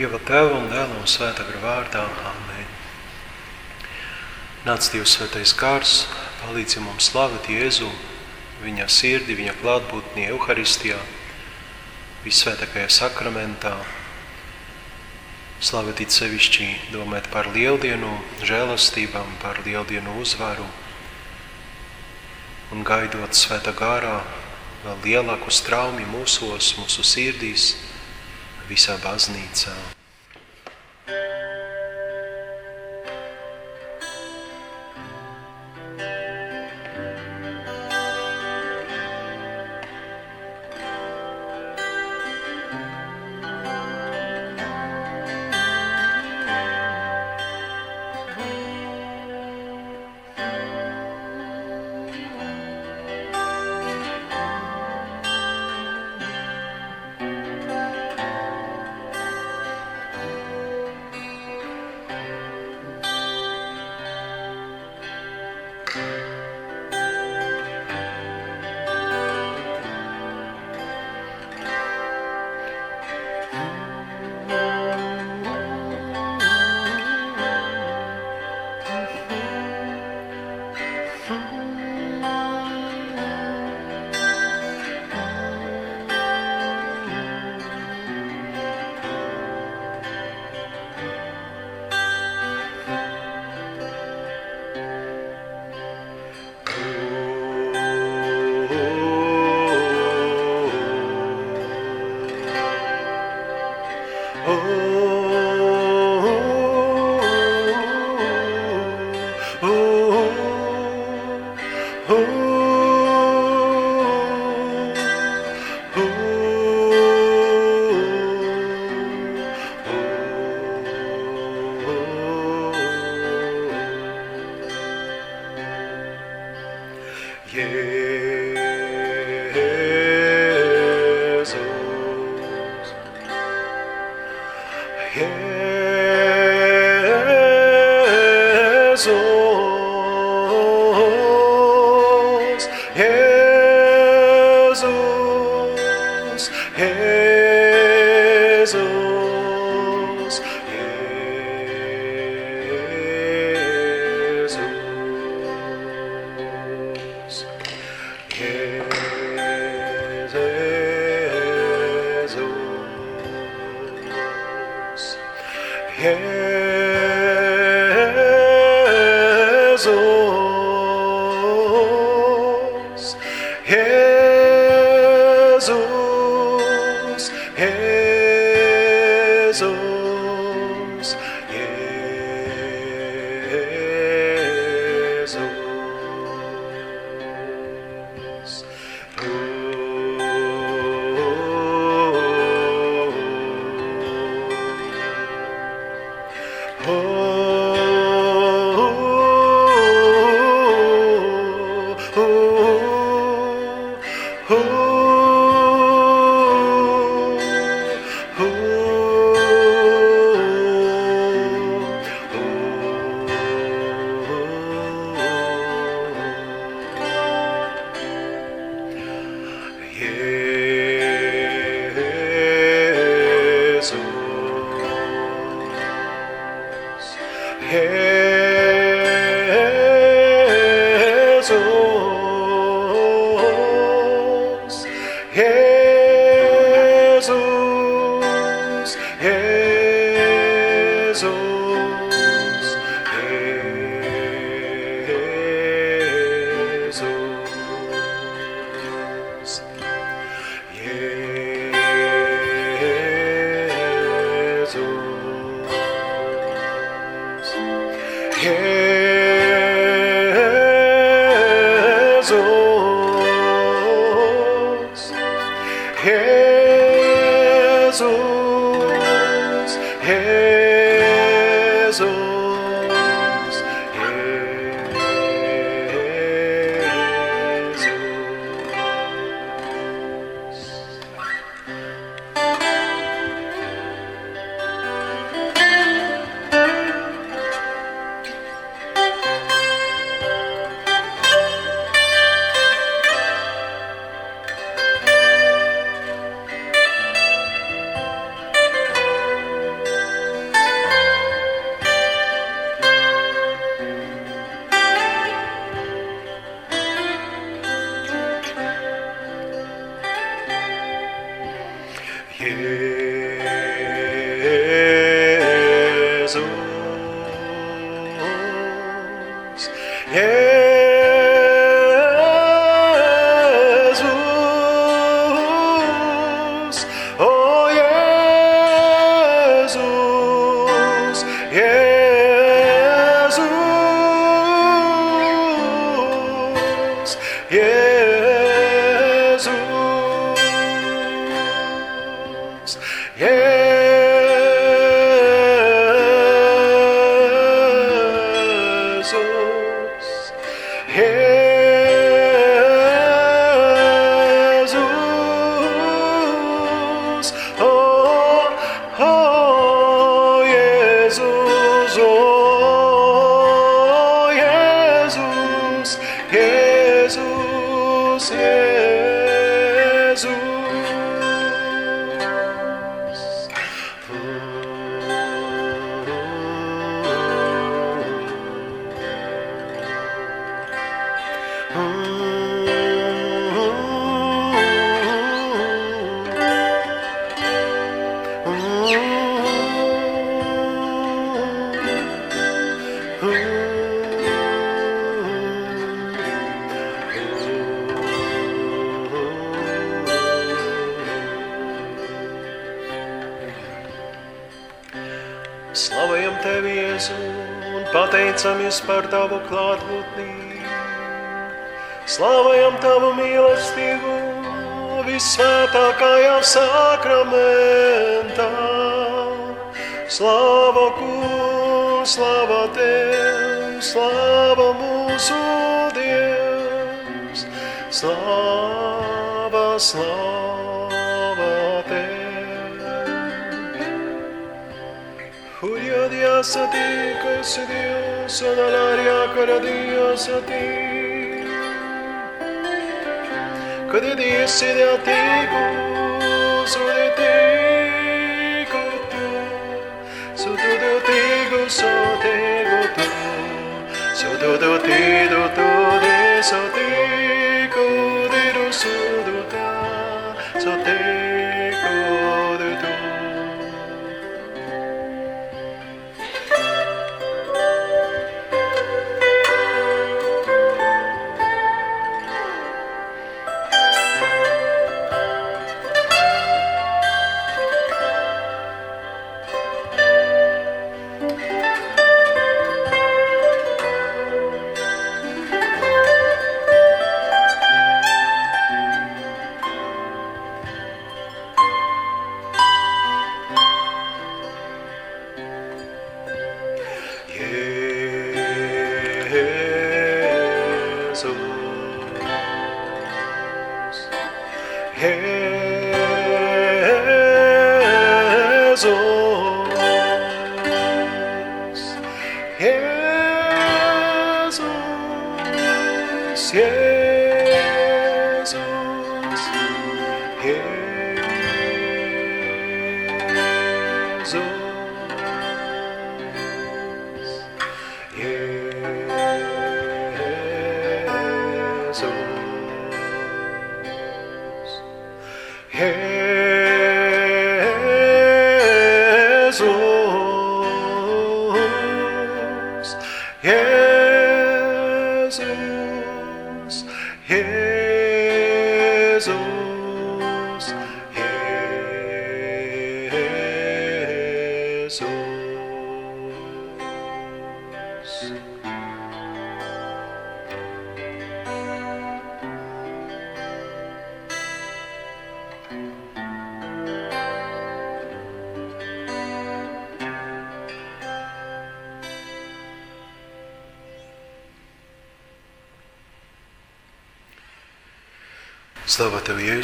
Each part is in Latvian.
Dieva Tēva un Dēla un Svētā gara vārdā. Amen. Nāc Dievs svētais kārs, palīdzi mums slavēt Jēzu, viņa sirdi, viņa klātbūtnī Euharistijā, visvētākajā sakramentā. Slavēt it sevišķi domāt par lieldienu žēlastībām, par lieldienu uzvaru un gaidot svētā gārā vēl lielāku straumi mūsos, mūsu sirdīs, visā baznīcā. Oh. Pateicamies par Tavu klātbūtni. Slavējam Tavu mīlestību visvētākajā sakramentā. Slava Kungs, slava Tev, slava mūsu Dievs, slava, slava Dios a ti, cose Dios, adalaria cara Dios a ti. Code Dios de a ti, gozo de ti, gozo, soto de ti, gozo de gozo, soto de ti, do to de sote.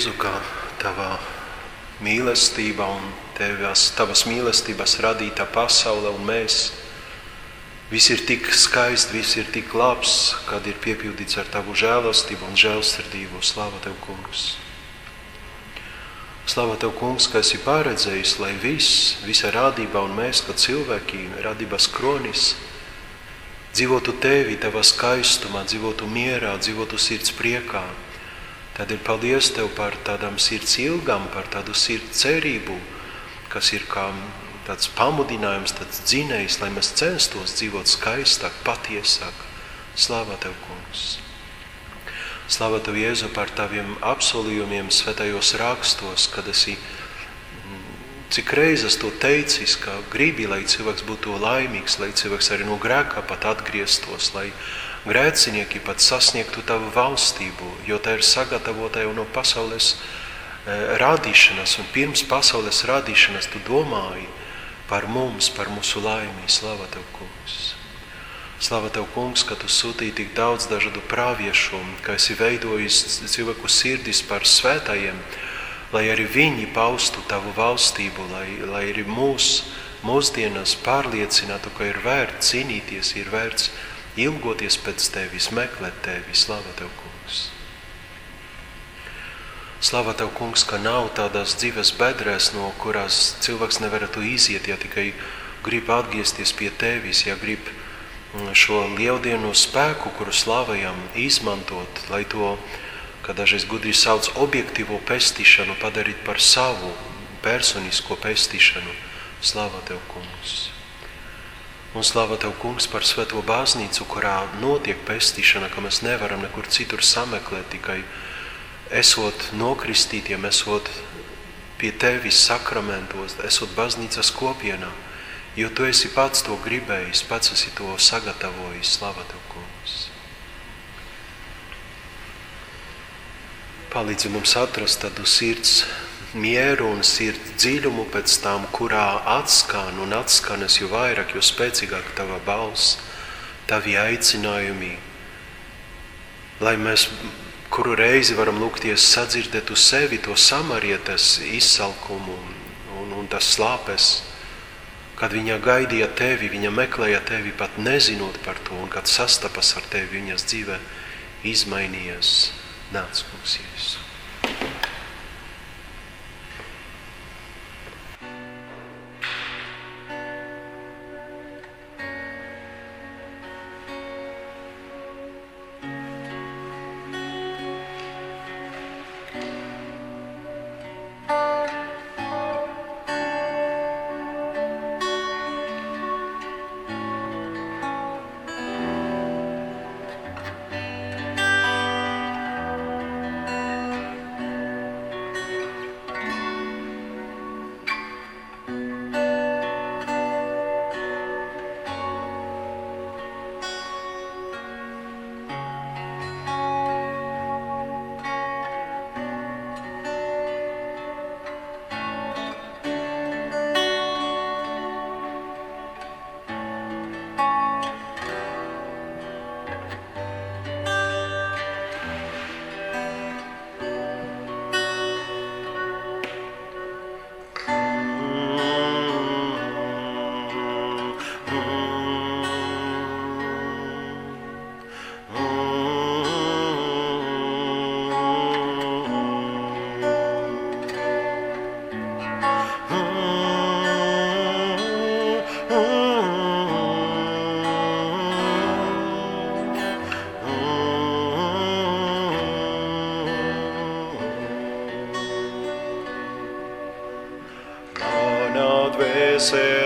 Jēzu, kā Tavā mīlestība un tevas, Tavas mīlestības radīta pasaule un mēs. Viss ir tik skaists, viss ir tik labs, kad ir piepildīts ar Tavu žēlastību un žēlsirdību. Slava Tev, Kungs! Slava Tev, Kungs, ka esi paredzējis, lai viss, visa radība un mēs, kā cilvēki, radības kronis, dzīvotu Tevi, Tavā skaistumā, dzīvotu mierā, dzīvotu sirds priekā. Tad ir paldies Tev par tādām sirds ilgām, par tādu sirds cerību, kas ir kā tāds pamudinājums, tāds dzinējs, lai mēs censtos dzīvot skaistāk, patiesāk. Slava Tev, Kungs! Slava Tev, Jēzu, par Taviem apsolījumiem svētajos rakstos, kad esi cik reizes to teicis, ka gribi, lai cilvēks būtu laimīgs, lai cilvēks arī no grēkā pat atgrieztos, lai grēcinieki pat sasniegtu tavu valstību, jo tā ir sagatavota jau no pasaules e, radīšanas, un pirms pasaules radīšanas tu domāji par mums, par mūsu laimi. Slava Tev, Kungs! Slava Tev, Kungs, ka Tu sūtīji tik daudz dažādu praviešu, ka esi veidojis cilvēku sirdis par svētajiem, lai arī viņi paustu Tavu valstību, lai, lai arī mūs, mūsdienās pārliecinātu, ka ir vērts cīnīties, ir vērts ilgoties pēc Tevis, meklēt Tevi. Slava Tev, Kungs! Slava Tev, Kungs, ka nav tādas dzīves bedrēs, no kurās cilvēks nevarētu iziet, ja tikai grib atgriezties pie Tevis, ja grib šo lieldienu spēku, kuru slavējam, izmantot, lai to, kā dažreiz gudri sauc, objektīvo pestīšanu padarīt par savu personisko pestīšanu. Slava Tev, Kungs! Un slava Tev, Kungs, par svēto baznīcu, kurā notiek pestīšana, ka mēs nevaram nekur citur sameklēt, tikai esot nokristītiem, esot pie Tevis sakramentos, esot baznīcas kopienā, jo tu esi pats to gribējis, pats esi to sagatavojis. Slava tev, kungs! Palīdzi mums atrast tādu sirds mieru un sirds dziļumu pēc tam, kurā atskan un atskanas jo vairāk, jo spēcīgāk tava balss, tavi aicinājumi. Lai mēs kuru reizi varam lūgties sadzirdēt uz sevi to samarietas izsalkumu un, un tas slāpes, kad viņa gaidīja tevi, viņa meklēja tevi pat nezinot par to, un kad sastapas ar tevi viņas dzīve izmainījās. Nāc, kungs, Jēzus!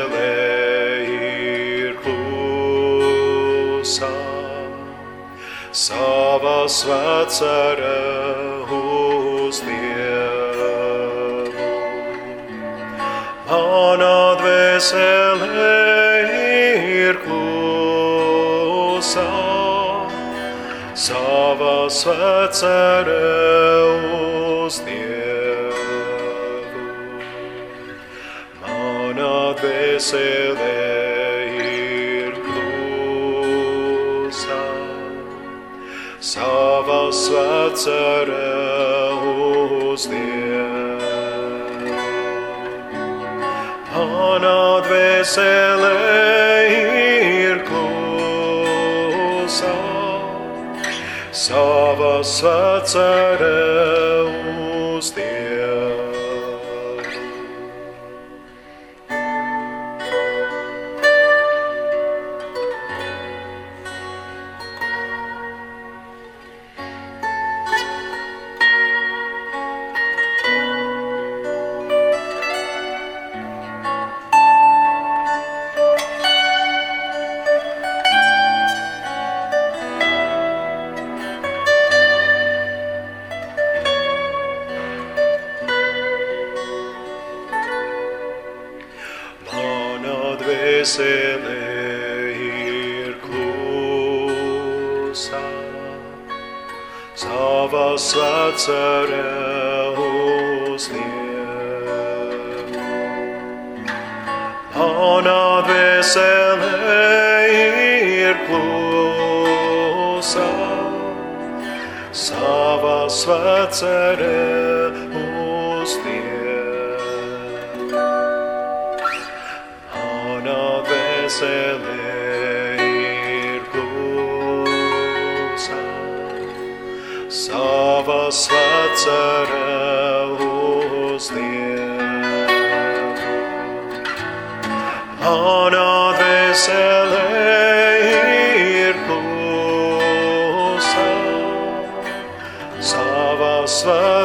Dvēselē ir klusā, savā svētcerē uz Dievu. Manā dvēselē ir klusā, savā svētcerē uz Dievu. Dvēselē ir klusā, savā svētcerē uz Dievu. Manā dvēselē ir klusā, savā svētcerē Manā dvēselē ir klusā, savā svētcerē uz Dievu. dvēselē ir klusā, savā svētcerē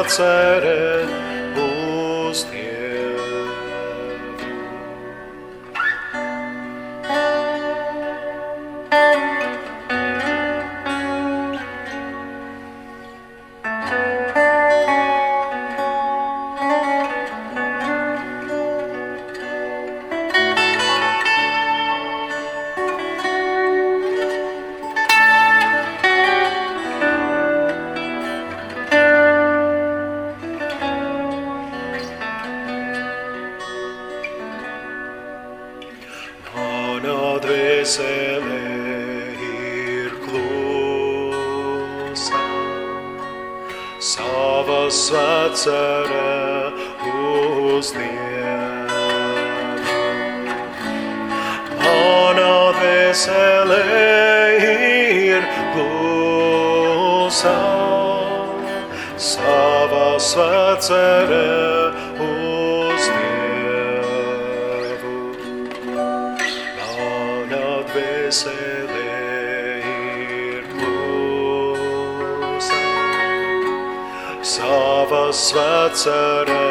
svētcerē Mana dvēsele ir klusa, sava svētcerē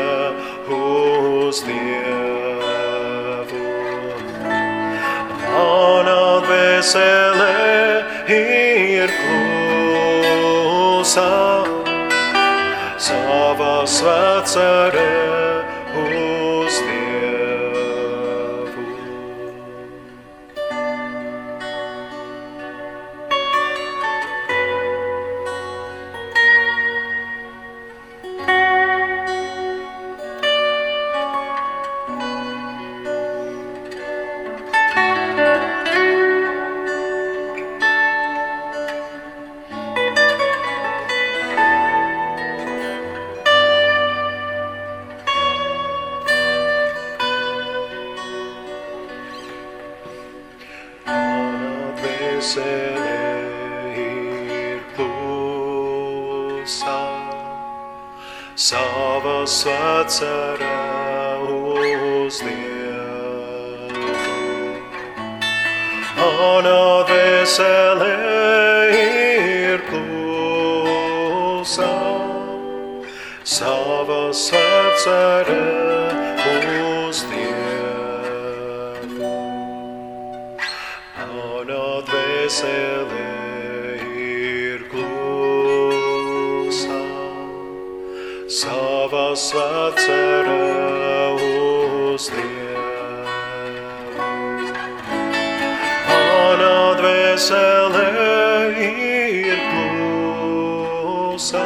uz Dievu. Mana dvēsele ir klusa, sava svētcerē dvēsele ir klusa,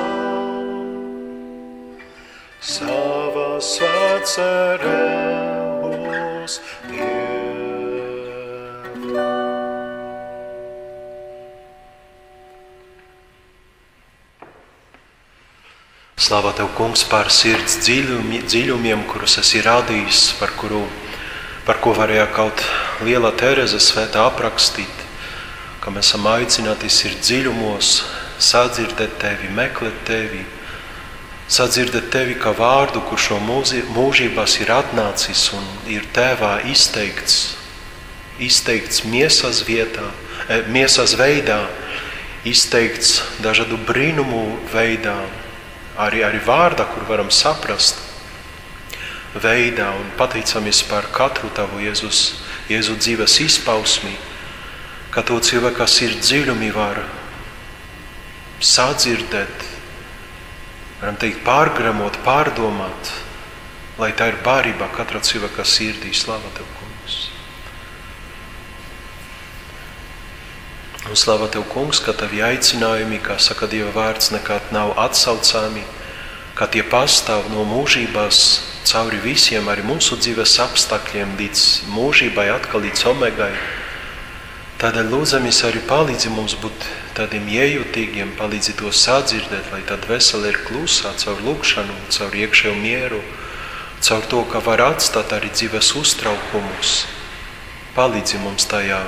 sava svētcerē uz Dievu. Slāvā Tev, Kungs, par sirds dziļumi, dziļumiem, kurus esi radījis, par, kuru, par ko varēja kaut liela Tereza svētā aprakstīt, ka mēs esam aicināti sirds dziļumos, sadzirdēt Tevi, meklēt Tevi, sadzirdēt Tevi kā vārdu, kurš no mūžībās ir atnācis un ir Tēvā izteikts, izteikts miesas vietā, eh, miesas veidā, izteikts dažādu brīnumu veidā, arī, arī vārdā, kur varam saprast, veidā un pateicamies par katru tavu Jēzus, Jēzu dzīves izpausmi, ka to cilvēka sirds dziļumi var sadzirdēt, varam teikt, pārgramot, pārdomāt, lai tā ir bārība katra cilvēka sirdī. Slava Tev, Kungs! Un slava Tev, Kungs, ka Tavi aicinājumi, kā saka Dieva vārds, nekad nav atsaucami, ka tie pastāv no mūžībās cauri visiem, arī mūsu dzīves apstākļiem, līdz mūžībai, atkal līdz omegai. Tādēļ lūdzamies arī palīdzi mums būt tādiem iejutīgiem, palīdzi to sadzirdēt, lai tā dvēsele ir klusā caur lūkšanu, caur iekšējo mieru, caur to, ka var atstāt arī dzīves uztraukumus. Palīdzi mums tajā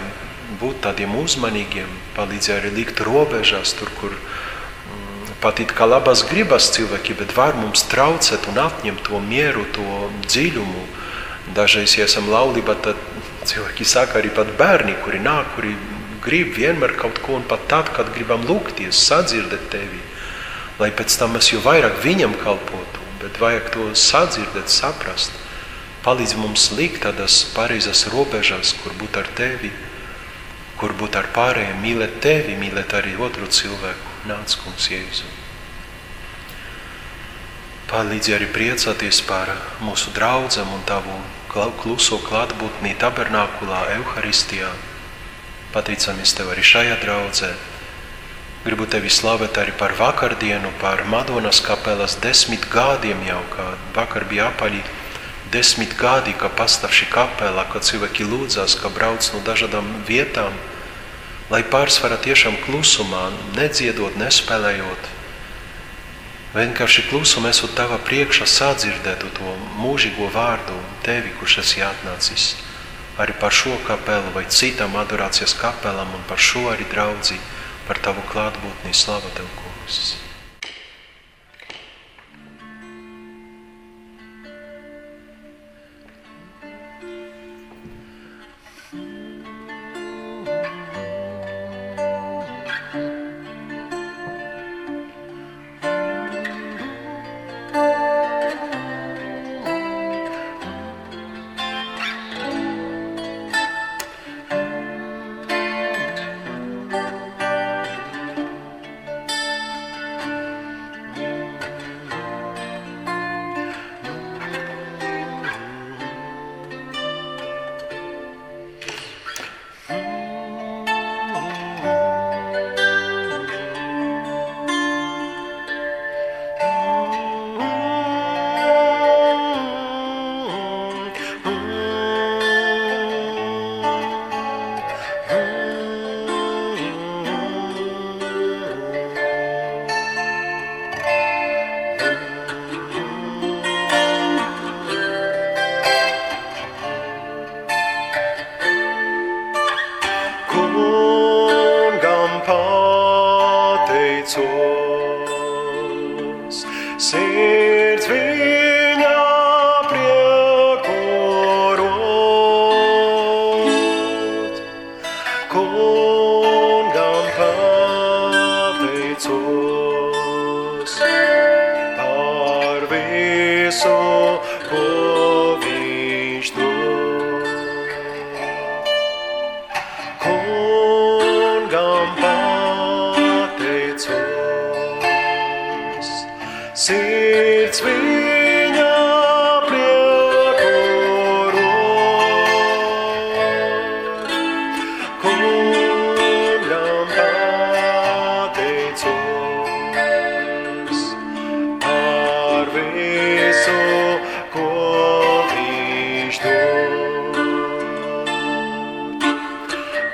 būt tādiem uzmanīgiem, palīdzi arī likt robežās tur, kur mm, pat it kā labas gribas cilvēki, bet var mums traucēt un atņemt to mieru, to dziļumu. Dažreiz, ja esam laulībā, tad cilvēki saka arī bērni, kuri nāk, kuri grib vienmēr kaut ko, un pat tad, kad gribam lūgties, sadzirdēt tevi, lai pēc tam mēs jau vairāk viņam kalpotu, bet vajag to sadzirdēt, saprast. Palīdz mums likt tādas pareizas robežas, kur būt ar tevi, kur būt ar pārējiem, mīlēt tevi, mīlēt arī otru cilvēku. Nāc, kungs, Jēzu. Palīdzi arī priecāties par mūsu draudzam un tavu kluso klātbūtnī tabernākulā, Euharistijā. Pateicamies Tev arī šajā draudzē. Gribu Tevi slavēt arī par vakardienu, par Madonas kapelas desmit gadiem jau, kā vakar bija apaļi desmit gadi, ka pastāv šī kapela, ka cilvēki lūdzas, ka brauc no dažādām vietām, lai pārsvarā tiešām klusumā, nedziedot, nespēlējot. Vienkārši klusumā esot tava priekšā sadzirdētu to mūžīgo vārdu, tevi, kurš esi atnācis. Arī par šo kapelu vai citām adorācijas kapelām un par šo arī draudzi, par tavu klātbūtni slavu tev, kungs.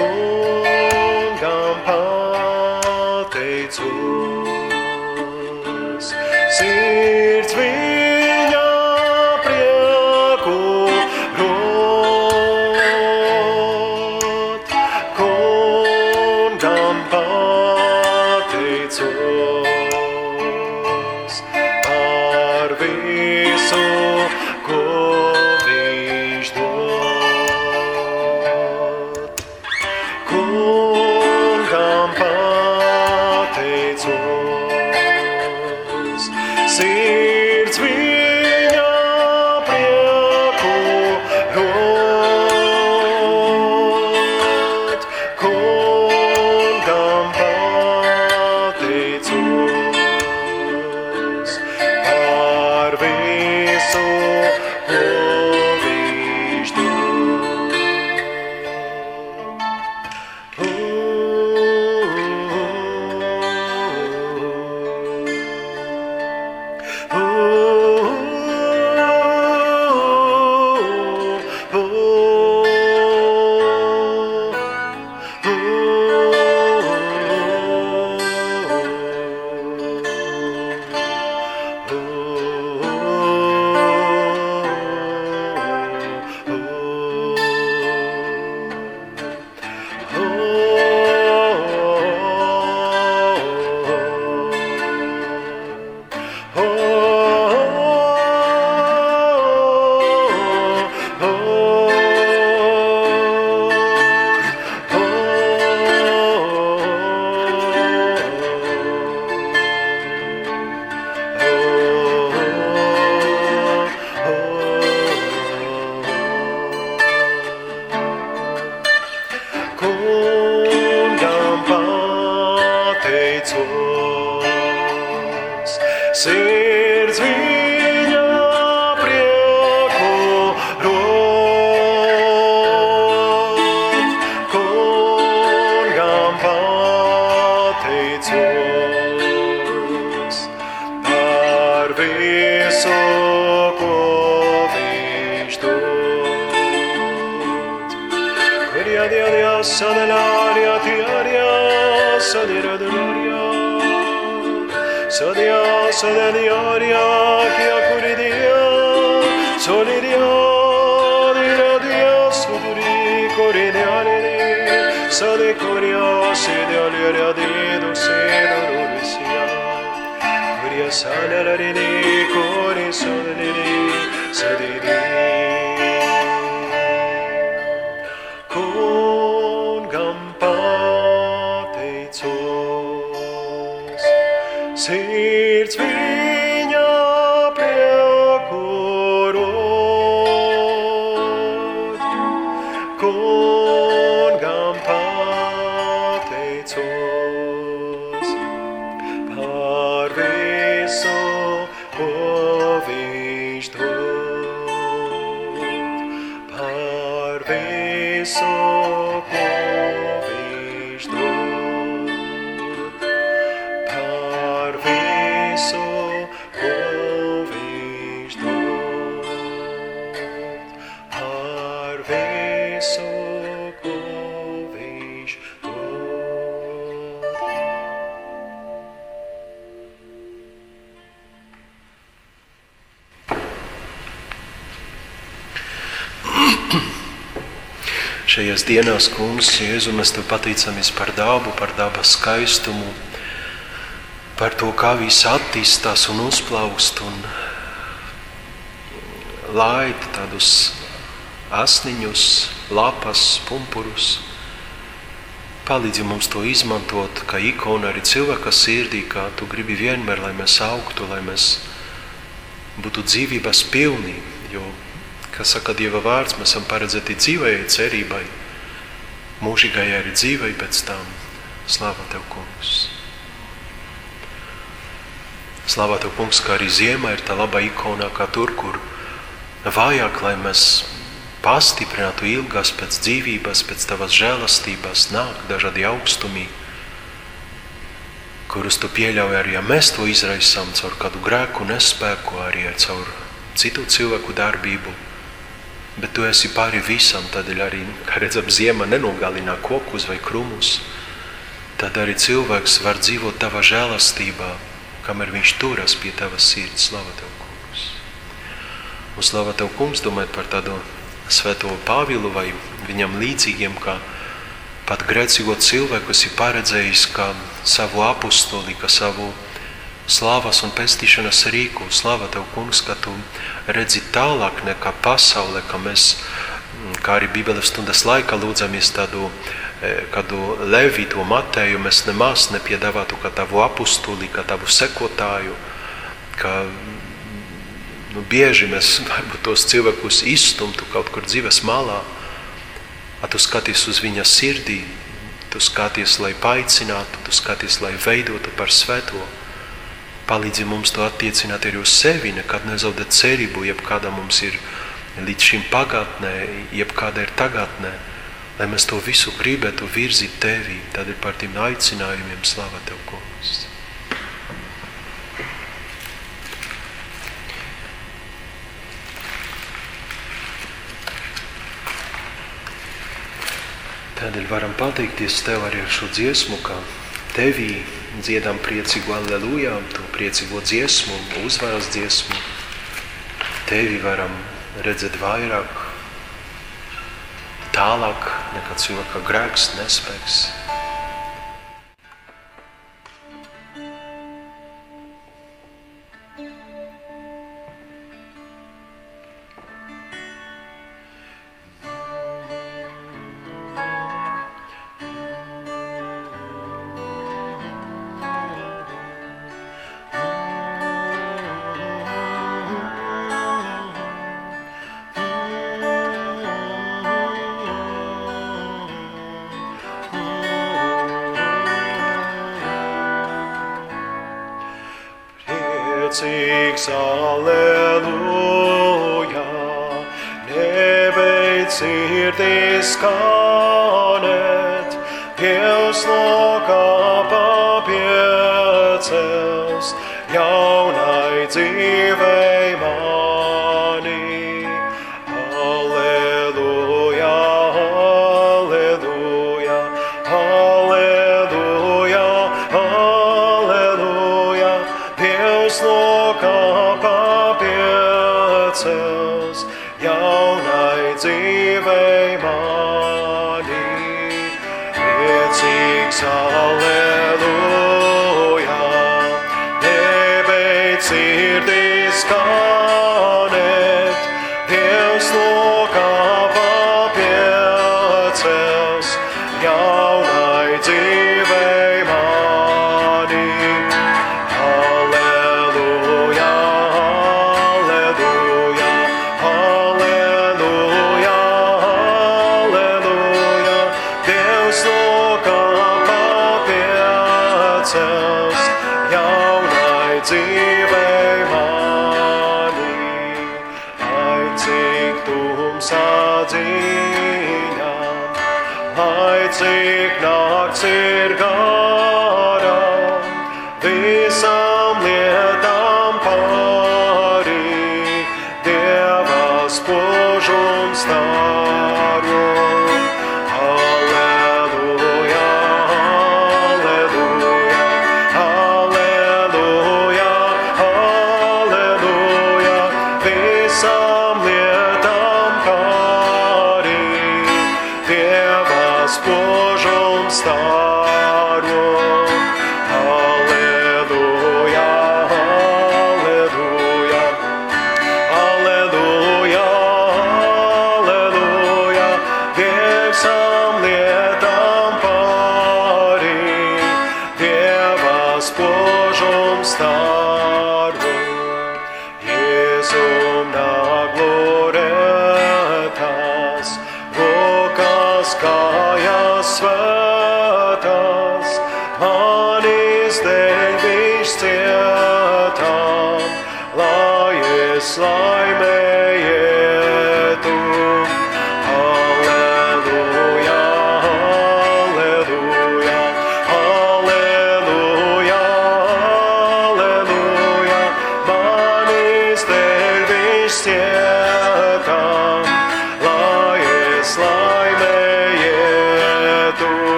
Oh. Visu, Šajās dienās, Kungs, Jēzu, mēs Tev pateicamies par dabu, par dabas skaistumu, par to, kā viss attīstās un uzplaukst un laid tādus asniņus, lapas, pumpurus. Palīdzi mums to izmantot kā ikonu arī cilvēka sirdī, kā Tu gribi vienmēr, lai mēs augtu, lai mēs būtu dzīvības pilni, jo kā saka Dieva vārds, mēs esam paredzēti dzīvējai cerībai, mūžīgai arī dzīvei pēc tam. Slāva Tev, Kungs! Slāva Tev, Kungs, ka arī ziema ir tā laba ikona, kā tur, kur vajag, lai mēs pastiprinātu ilgās pēc dzīvības, pēc Tavas žēlastības, nāk dažādi augstumi, kurus Tu pieļauj arī, ja mēs to izraisām caur kādu grēku nespēku, arī caur citu cilvēku darbību. Bet tu esi pāri visam, tādēļ arī, kā redzam, ziema nenogalina kokus vai krūmus. Tad arī cilvēks var dzīvot tavā žēlastībā, kamēr viņš turas pie tavas sirds. Slava tev, kungs! Un slava tev, kungs, domājot par tādu svēto Pāvilu vai viņam līdzīgiem, kā pat grēcīgo cilvēku esi paredzējis kā savu apustoli, kā savu slāvas un pestīšanas rīku. Slava Tev, kungs, ka Tu redzi tālāk nekā pasaule, ka mēs, kā arī Bībeles stundas laikā lūdzamies tādu, kādu levīto Mateju, mēs nemaz nepiedāvātu kā tavu apustuli, kā tavu sekotāju, ka nu, bieži mēs varbūt tos cilvēkus izstumtu kaut kur dzīves malā, a tu skaties uz viņa sirdī, tu skaties, lai paicinātu, tu skaties, lai veidotu par svēto. Palīdzi mums to attiecināt arī uz sevi, nekad nezaudēt cerību, jebkāda mums ir līdz šim pagātnē, jebkāda ir tagadnē, lai mēs to visu gribētu virzīt Tevī, tad ir par tiem aicinājumiem. Slava Tev, kungs. Tādēļ varam pateikties Tev arī ar šo dziesmu, kā Tevī dziedam priecīgu aleluja, to priecīgo dziesmu, uzvaras dziesmu. Tevi varam redzēt vairāk, tālāk nekā cilvēka grēks, nespēks. Priecīgs, aleluja, nebeidz sirdīs skanēt,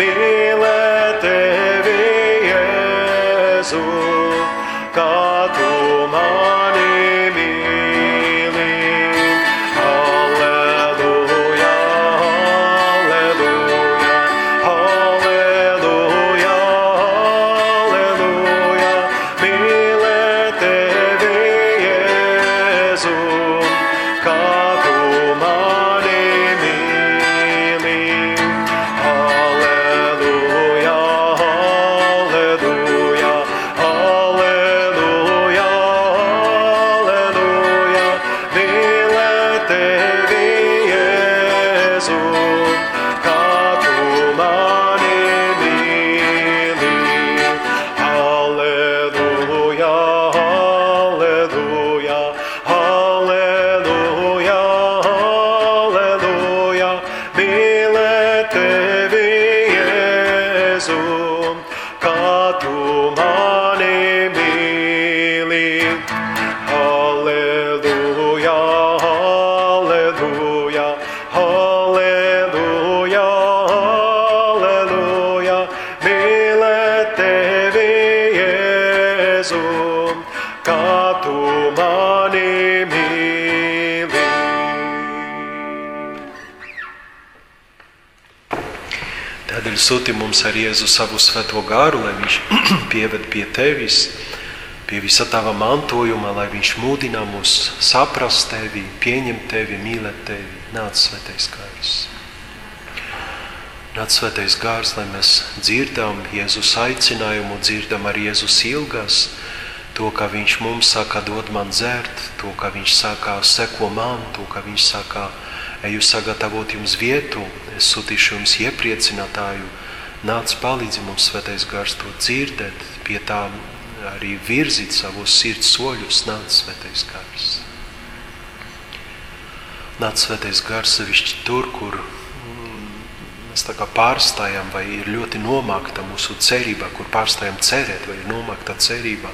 mīlē tevi, Jēzu, kā tu man. sūti mums ar Jēzu savu svēto gāru, lai viņš pieved pie tevis, pie visa tava mantojuma, lai viņš mūdina mūs saprast tevi, pieņemt tevi, mīlēt tevi. Nāc svētais gārs. Nāc svētais gārs, lai mēs dzirdam Jēzus aicinājumu, dzirdam ar Jēzus ilgas, to, ka viņš mums saka dod man dzert, to, ka viņš saka seko man, to, ka viņš saka eju sagatavot jums vietu, es sūtīšu jums iepriecinātāju, Nāc palīdzi mums, svētais gars, to dzirdēt, pie tā arī virzīt savos sirds soļus, nāc svētais gars. Nāc svētais gars sevišķi tur, kur mm, mēs tā kā pārstājam vai ir ļoti nomākta mūsu cerībā, kur pārstājam cerēt vai ir nomākta cerībā,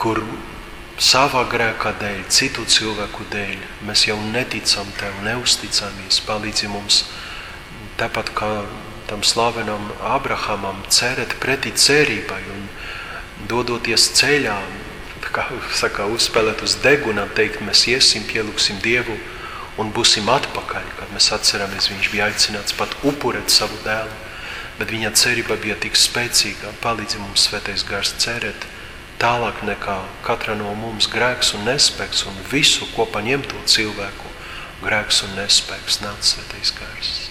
kur savā grēkā dēļ, citu cilvēku dēļ, mēs jau neticam Tev, neusticamies. Palīdzi mums tāpat kā tam slavenam Abrahamam cerēt pretī cerībai un dodoties ceļā, kā saka, uzspēlēt uz deguna, teikt, mēs iesim, pielūksim Dievu un būsim atpakaļ, kad mēs atceramies, viņš bija aicināts pat upurēt savu dēlu, bet viņa cerība bija tik spēcīga, palīdzi mums svētais gars cerēt tālāk nekā katra no mums grēks un nespēks un visu kopā ņemto cilvēku grēks un nespēks nāc svētais gars.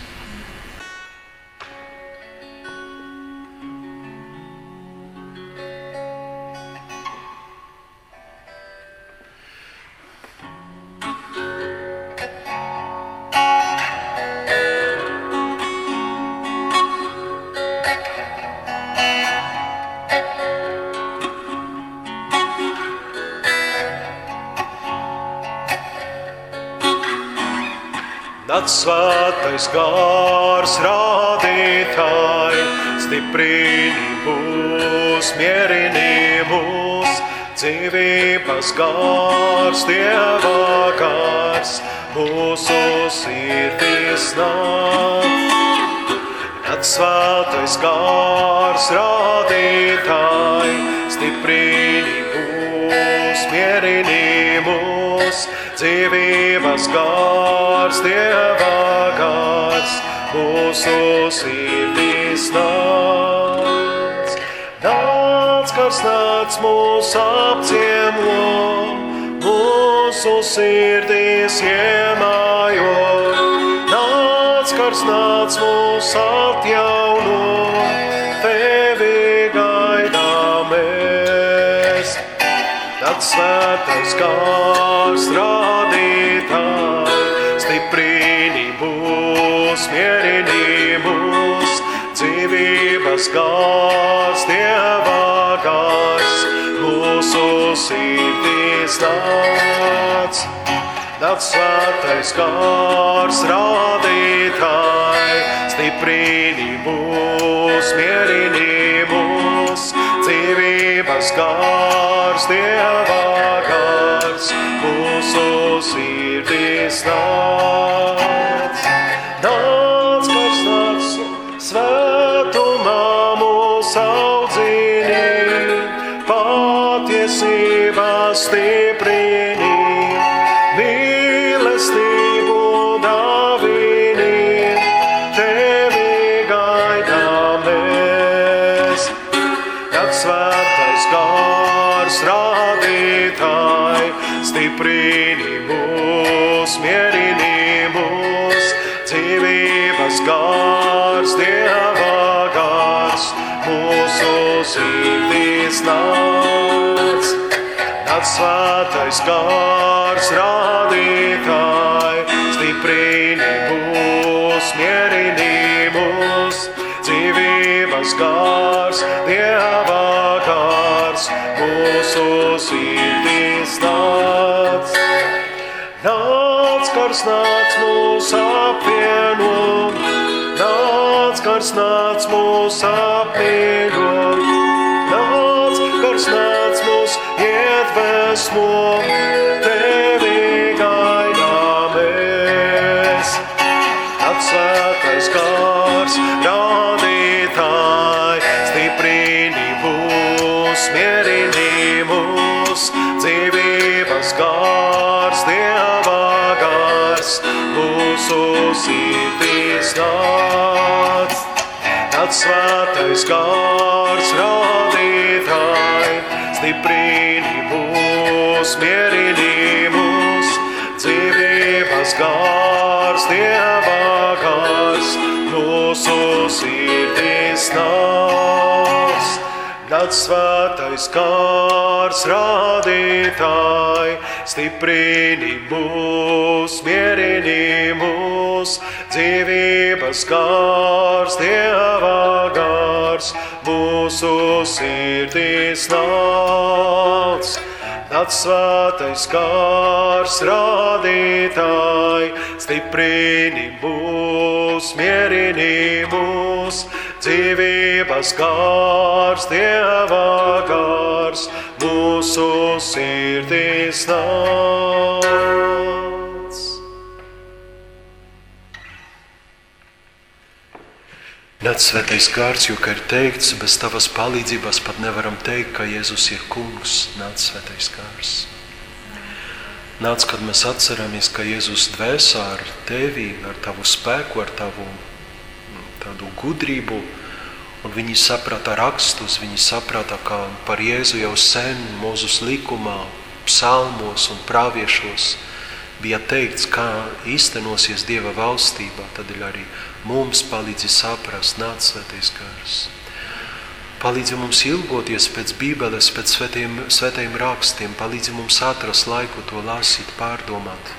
Svētais gārs rādītāji, stiprini mūs, mierini mūs, dzīvības gārs, Dieva gārs, mūsu sirdīs nāc. Nāc svētais gārs rādītāji, stiprini mūs, mierini mūs, dzīvības gārs, Dieva gārs, mūsu sirdīs nāc. Nāc, kāds nāc mūs apciemo, mūsu sirdīs iemājo. Nāc, kāds nāc mūs atjauno, Nāc svētais gārs rādītāji, stiprini mūs, mierini mūs, dzīvības gārs, Dieva gārs, mūsu sirdīs nāc. Nāc svētais gārs rādītāji, stiprini mūs, mierini mūs, dzīvības gārs, Dieva gārs, mūsu sirdīs nāc. Sirdīs nāc. Kad svētais gārs rādītāji, stiprini mūs, mierini mūs, dzīvības gārs, Dieva gārs, mūsu sirdīs nāc. Nāc, kārs nāc mūs apvieno, nāc, kārs nāc mūs apvieno, iedvesmo, tevi gaidāmies. Atsvētais kārs, rādītāji, stiprini mūs, mierini mūs, dzīvības gārs, Dieva gārs, mūsu sirdīs nāc. Atsvētais kārs, mūs, dzīvības gārs, Dieva gārs, mūsu sirdīs nāc. Kad svētais kārs rādītāji, stiprini mūs, mierini mūs, dzīvības gārs, Dieva gārs, mūsu sirdīs nāc. Nāc svētais kārs rādītāji, stiprini mūs, mierini mūs, dzīvības kārs, Dieva kārs, mūsu sirdīs nāc. Nāc svētais gārds, jo, kā ir teikts, bez tavas palīdzības pat nevaram teikt, ka Jēzus ir kungs. Nāc svētais gārds. Nāc, kad mēs atceramies, ka Jēzus dvēsā ar tevi, ar tavu spēku, ar tavu tādu gudrību, un viņi saprata rakstus, viņi saprata, ka par Jēzu jau sen Mūzus likumā, psalmos un praviešos bija teikts, kā īstenosies Dieva valstībā, tad ir arī mums palīdzi saprast, nāc svētais gars. Palīdzi mums ilgoties pēc Bībeles, pēc svētiem, svētajiem rakstiem, palīdzi mums atrast laiku to lasīt, pārdomāt,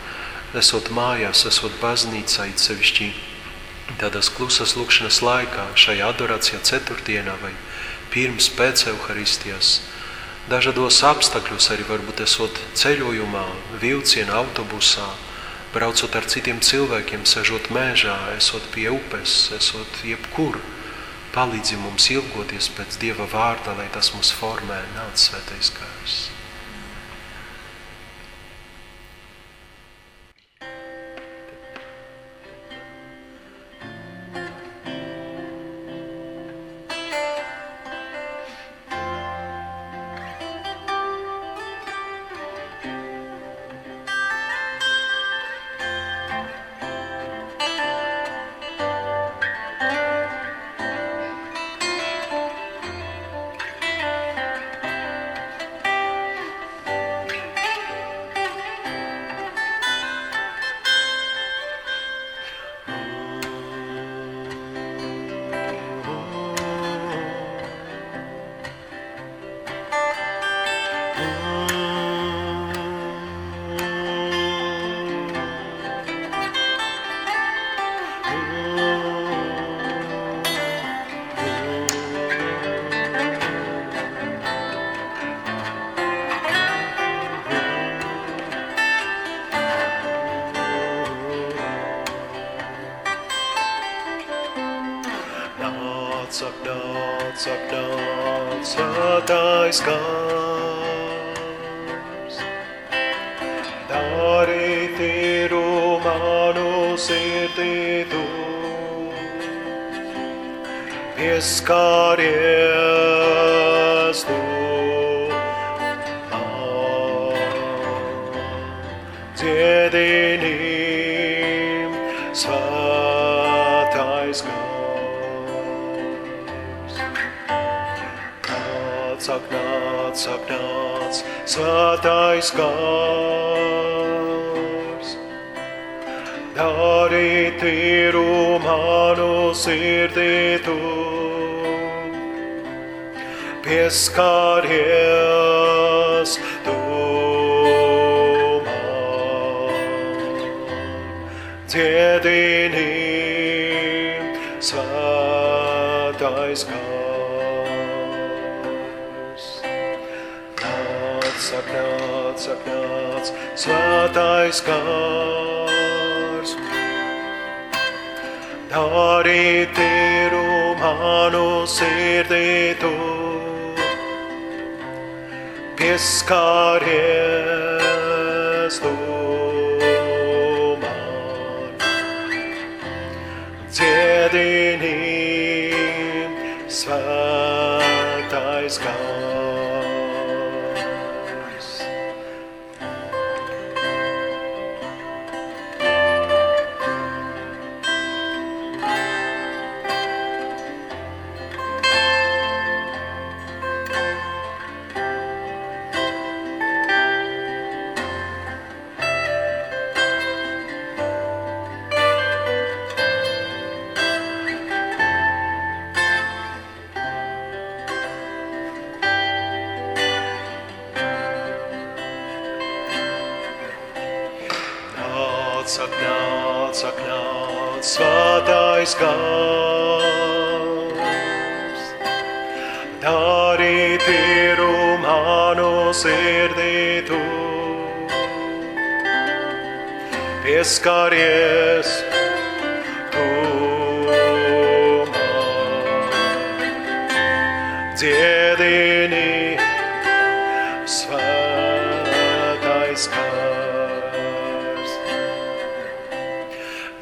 esot mājās, esot baznīcā, it sevišķi tādas klusas lūkšanas laikā, šajā adorācijā ceturtdienā vai pirms pēc Euharistijas. Dažādos apstākļos arī varbūt esot ceļojumā, vilcienā, autobusā, braucot ar citiem cilvēkiem, sežot mežā, esot pie upes, esot jebkur. Palīdzi mums ilgoties pēc Dieva vārda, lai tas mūs formē, nāc svētais gars. Manu sirdī tu, pieskaries tu man. Dziedini svētais kārs. nāc, nāc, svētais kārs. Darīt tīru manu sirdī tu, pieskaries sirdī tu. Pieskaries tu man, dziedini svētais kārs.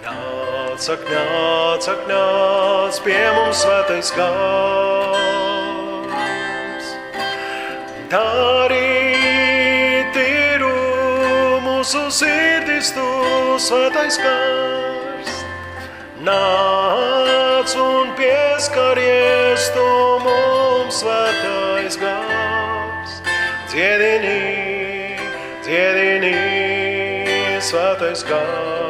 Nāc, ak, nāc, ak, nāc pie mums svētais kārs. Dari mūsu sirdis tu svētais kārs. Nāc un pieskaries tu mums svētais kārs. Dziedinī, dziedinī, svētais kārs.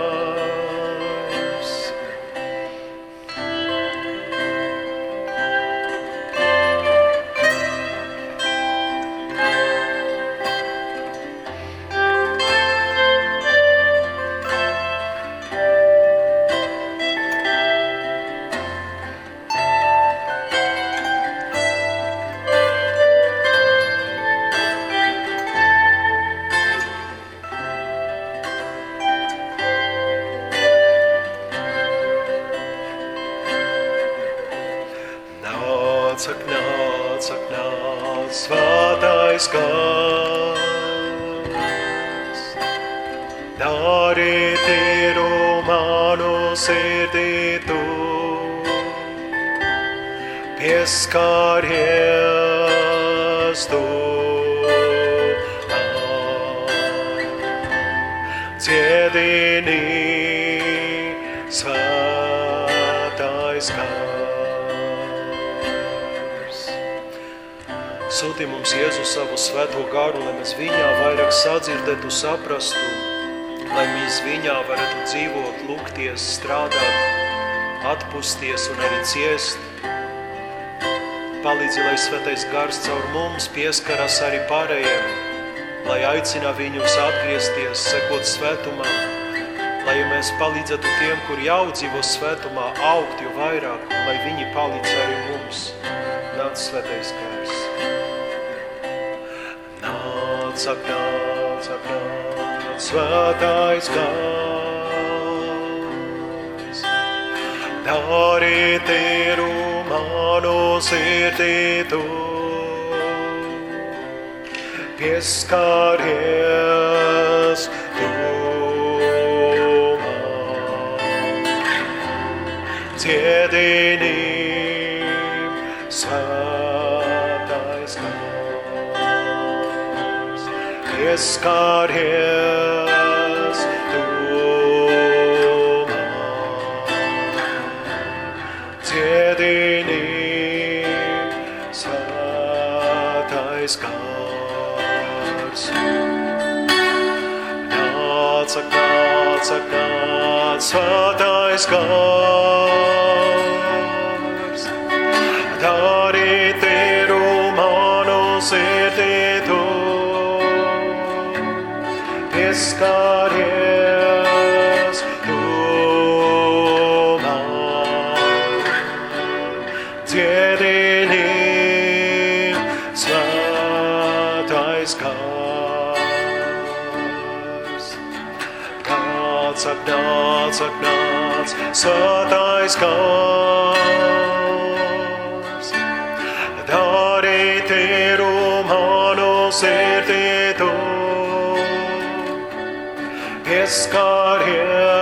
Sūti mums Jēzu savu svēto garu, lai mēs viņā vairāk sadzirdētu, saprastu, lai mēs viņā varētu dzīvot, lūgties, strādāt, atpūsties un arī ciest. Palīdzi, lai svētais gars caur mums pieskaras arī pārējiem, lai aicina viņus atgriezties, sekot svētumā, lai mēs palīdzētu tiem, kur jau dzīvo svētumā, augt jo vairāk, lai viņi palīdz arī mums. Nāc svētais gars. Nāc, ak, nāc, ak, nāc, svētais gars. Dari tīru manu sirdī tu, pieskaries tu man. Dziedinī pieskaries tu man. Dziedinī svētais gars. Nāc, ak, nāc, ak, nāc, svētais gars. Dziedinī svētais gars. Nāc, ak, nāc, ak, nāc, svētais gars. Dari tīru manu sirdī tu, pieskaries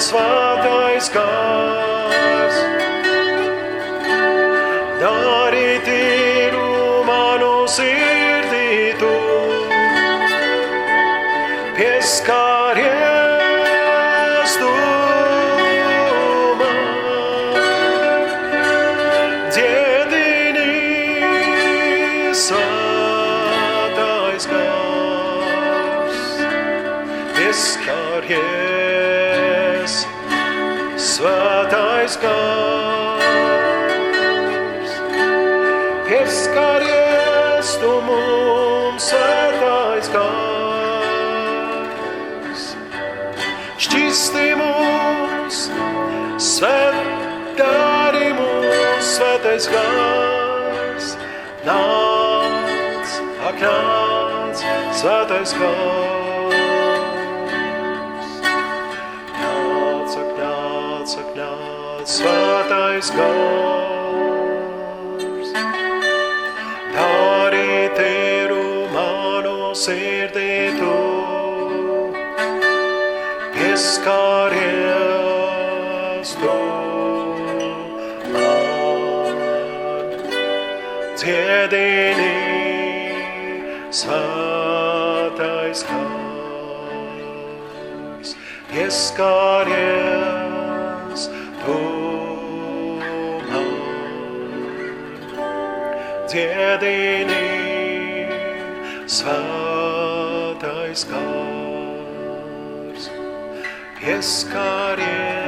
svētais kārs. Svētais gars. Pieskaries tu mums, svētais gars. Šķisti mūs, svētari mūs, svētais gars. Nāc, ak nāc, svētais gars. Svētais gars. Dari teru mano sirdī tu, pieskaries tu. Dziedini svētais gars, pieskaries Dziedini svētais gars, pieskaries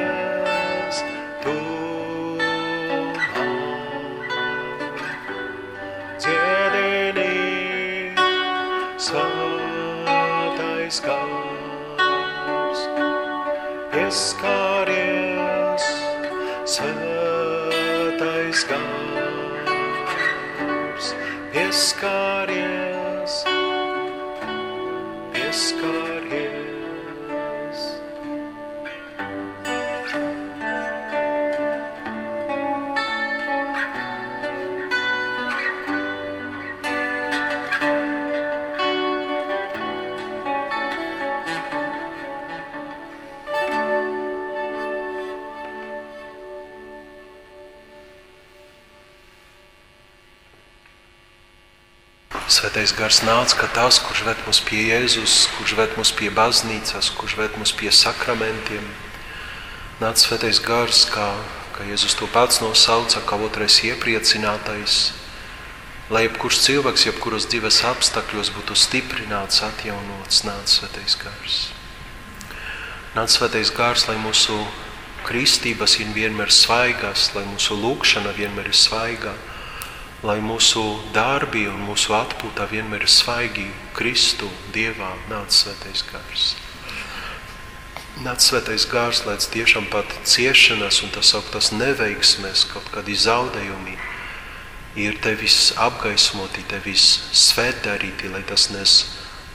Svētais gars nāca, ka tas, kurš ved mūs pie Jēzus, kurš ved mūs pie baznīcas, kurš ved mūs pie sakramentiem, nāca svētais gars, kā, kā Jēzus to pats nosauca, kā otrais iepriecinātais, lai jebkurš cilvēks, jebkuros dzīves apstākļos būtu stiprināts, atjaunots, nāca svētais gars. Nāca svētais gars, lai mūsu kristības ir vienmēr svaigas, lai mūsu lūkšana vienmēr ir svaigā, lai mūsu darbi un mūsu atpūta vienmēr ir svaigi Kristu, Dievā, nāca svētais gars. Nāca svētais gars, lai tiešām pat ciešanas un tas augtas neveiksmes, kaut kādi zaudējumi ir tevis apgaismoti, tevis svētdarīti, lai tas nes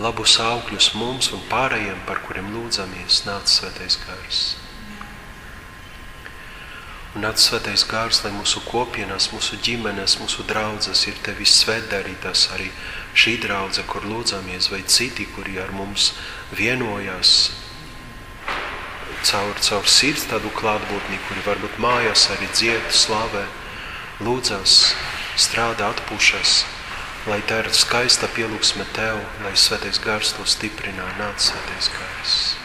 labus augļus mums un pārējiem, par kuriem lūdzamies, nāca svētais gars. Un nāc svētais gārs, lai mūsu kopienas, mūsu ģimenes, mūsu draudzes ir tevis svētdarītas arī šī draudze, kur lūdzamies, vai citi, kuri ar mums vienojas caur, caur sirds tādu klātbūtni, kuri varbūt mājās arī dzied, slavē, lūdzas, strādā, atpušas, lai tā ir skaista pielūgsme Tev, lai svētais gars to stiprinā, nāc svētais gars.